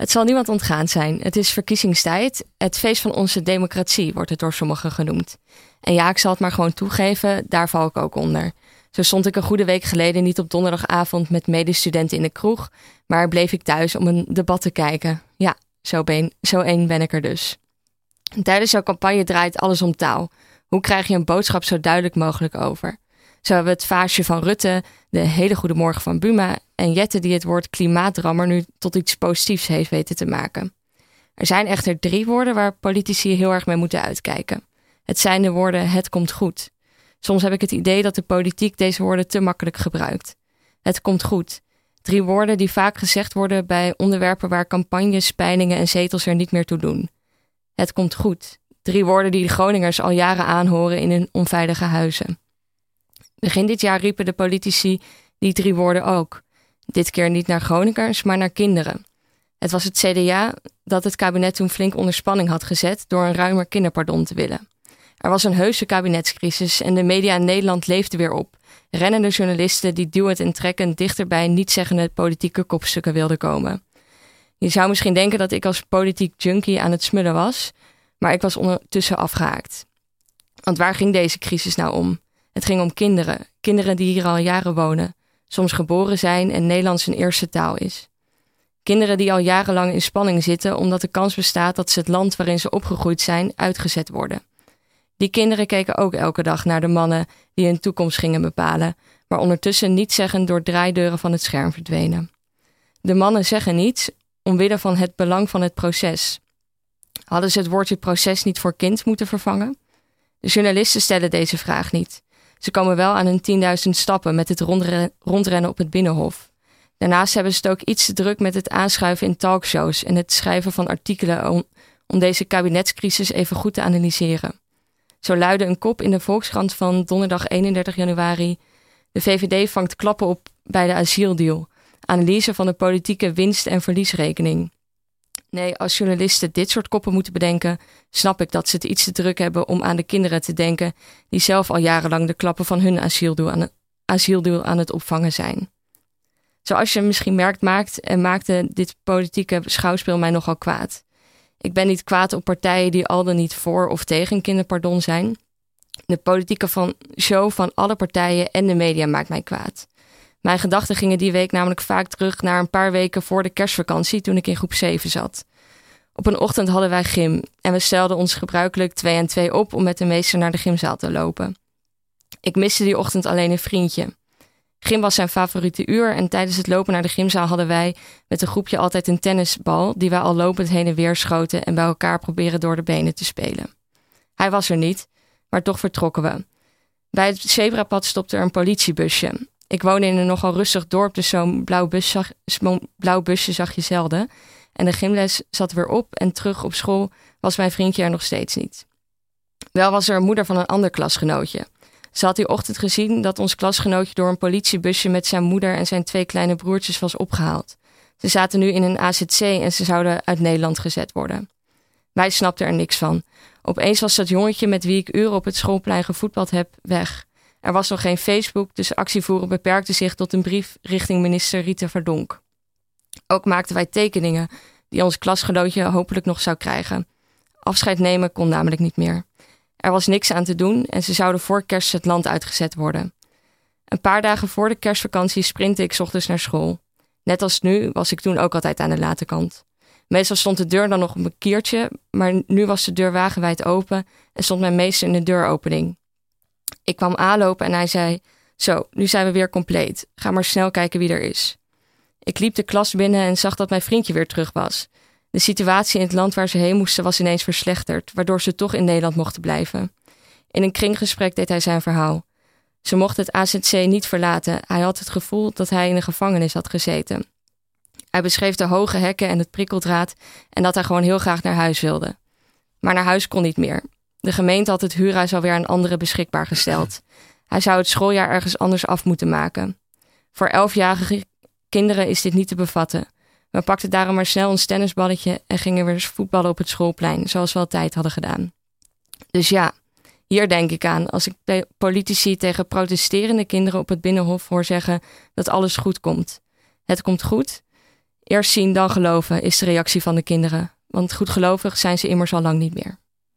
Het zal niemand ontgaan zijn. Het is verkiezingstijd. Het feest van onze democratie wordt het door sommigen genoemd. En ja, ik zal het maar gewoon toegeven, daar val ik ook onder. Zo stond ik een goede week geleden niet op donderdagavond met medestudenten in de kroeg, maar bleef ik thuis om een debat te kijken. Ja, zo, ben, zo ben ik er dus. Tijdens jouw campagne draait alles om taal. Hoe krijg je een boodschap zo duidelijk mogelijk over? Zo hebben we het vaasje van Rutte, de hele goede morgen van Buma en Jette die het woord klimaatrammer nu tot iets positiefs heeft weten te maken. Er zijn echter drie woorden waar politici heel erg mee moeten uitkijken. Het zijn de woorden het komt goed. Soms heb ik het idee dat de politiek deze woorden te makkelijk gebruikt. Het komt goed. Drie woorden die vaak gezegd worden bij onderwerpen waar campagnes, peilingen en zetels er niet meer toe doen. Het komt goed. Drie woorden die de Groningers al jaren aanhoren in hun onveilige huizen. Begin dit jaar riepen de politici die drie woorden ook. Dit keer niet naar Groningers, maar naar kinderen. Het was het CDA dat het kabinet toen flink onder spanning had gezet door een ruimer kinderpardon te willen. Er was een heuse kabinetscrisis en de media in Nederland leefden weer op. Rennende journalisten die duwend en trekkend dichter bij niet-zeggende politieke kopstukken wilden komen. Je zou misschien denken dat ik als politiek junkie aan het smullen was, maar ik was ondertussen afgehaakt. Want waar ging deze crisis nou om? Het ging om kinderen, kinderen die hier al jaren wonen, soms geboren zijn en Nederlands hun eerste taal is. Kinderen die al jarenlang in spanning zitten omdat de kans bestaat dat ze het land waarin ze opgegroeid zijn uitgezet worden. Die kinderen keken ook elke dag naar de mannen die hun toekomst gingen bepalen, maar ondertussen niet zeggen door draaideuren van het scherm verdwenen. De mannen zeggen niets omwille van het belang van het proces. Hadden ze het woordje proces niet voor kind moeten vervangen? De journalisten stellen deze vraag niet. Ze komen wel aan hun 10.000 stappen met het rondrennen op het binnenhof. Daarnaast hebben ze het ook iets te druk met het aanschuiven in talkshows en het schrijven van artikelen om, om deze kabinetscrisis even goed te analyseren. Zo luidde een kop in de Volkskrant van donderdag 31 januari. De VVD vangt klappen op bij de asieldeal. Analyse van de politieke winst- en verliesrekening. Nee, als journalisten dit soort koppen moeten bedenken, snap ik dat ze het iets te druk hebben om aan de kinderen te denken die zelf al jarenlang de klappen van hun asieldoel aan aan het opvangen zijn. Zoals je misschien merkt, maakt en maakte dit politieke schouwspel mij nogal kwaad. Ik ben niet kwaad op partijen die al dan niet voor of tegen kinderpardon zijn. De politieke van show van alle partijen en de media maakt mij kwaad. Mijn gedachten gingen die week namelijk vaak terug naar een paar weken voor de kerstvakantie toen ik in groep 7 zat. Op een ochtend hadden wij gym en we stelden ons gebruikelijk twee en twee op om met de meester naar de gymzaal te lopen. Ik miste die ochtend alleen een vriendje. Gym was zijn favoriete uur en tijdens het lopen naar de gymzaal hadden wij met een groepje altijd een tennisbal die wij al lopend heen en weer schoten en bij elkaar proberen door de benen te spelen. Hij was er niet, maar toch vertrokken we. Bij het zebrapad stopte er een politiebusje. Ik woon in een nogal rustig dorp, dus zo'n blauw, zag, busje zag je zelden. En de gymles zat weer op en terug op school was mijn vriendje er nog steeds niet. Wel was er een moeder van een ander klasgenootje. Ze had die ochtend gezien dat ons klasgenootje door een politiebusje met zijn moeder en zijn twee kleine broertjes was opgehaald. Ze zaten nu in een AZC en ze zouden uit Nederland gezet worden. Wij snapten er niks van. Opeens was dat jongetje met wie ik uren op het schoolplein gevoetbald heb weg. Er was nog geen Facebook, dus actievoeren beperkte zich tot een brief richting minister Rita Verdonk. Ook maakten wij tekeningen die ons klasgenootje hopelijk nog zou krijgen. Afscheid nemen kon namelijk niet meer. Er was niks aan te doen en ze zouden voor kerst het land uitgezet worden. Een paar dagen voor de kerstvakantie sprintte ik ochtends naar school. Net als nu was ik toen ook altijd aan de late kant. Meestal stond de deur dan nog op een kiertje, maar nu was de deur wagenwijd open en stond mijn meester in de deuropening. Ik kwam aanlopen en hij zei: Zo, nu zijn we weer compleet. Ga maar snel kijken wie er is. Ik liep de klas binnen en zag dat mijn vriendje weer terug was. De situatie in het land waar ze heen moesten was ineens verslechterd, waardoor ze toch in Nederland mochten blijven. In een kringgesprek deed hij zijn verhaal. Ze mochten het AZC niet verlaten. Hij had het gevoel dat hij in een gevangenis had gezeten. Hij beschreef de hoge hekken en het prikkeldraad en dat hij gewoon heel graag naar huis wilde. Maar naar huis kon niet meer. De gemeente had het huurhuis alweer aan anderen beschikbaar gesteld. Hij zou het schooljaar ergens anders af moeten maken. Voor elfjarige kinderen is dit niet te bevatten. We pakten daarom maar snel ons tennisballetje en gingen weer voetballen op het schoolplein, zoals we altijd hadden gedaan. Dus ja, hier denk ik aan als ik politici tegen protesterende kinderen op het binnenhof hoor zeggen dat alles goed komt. Het komt goed. Eerst zien, dan geloven is de reactie van de kinderen. Want goedgelovig zijn ze immers al lang niet meer.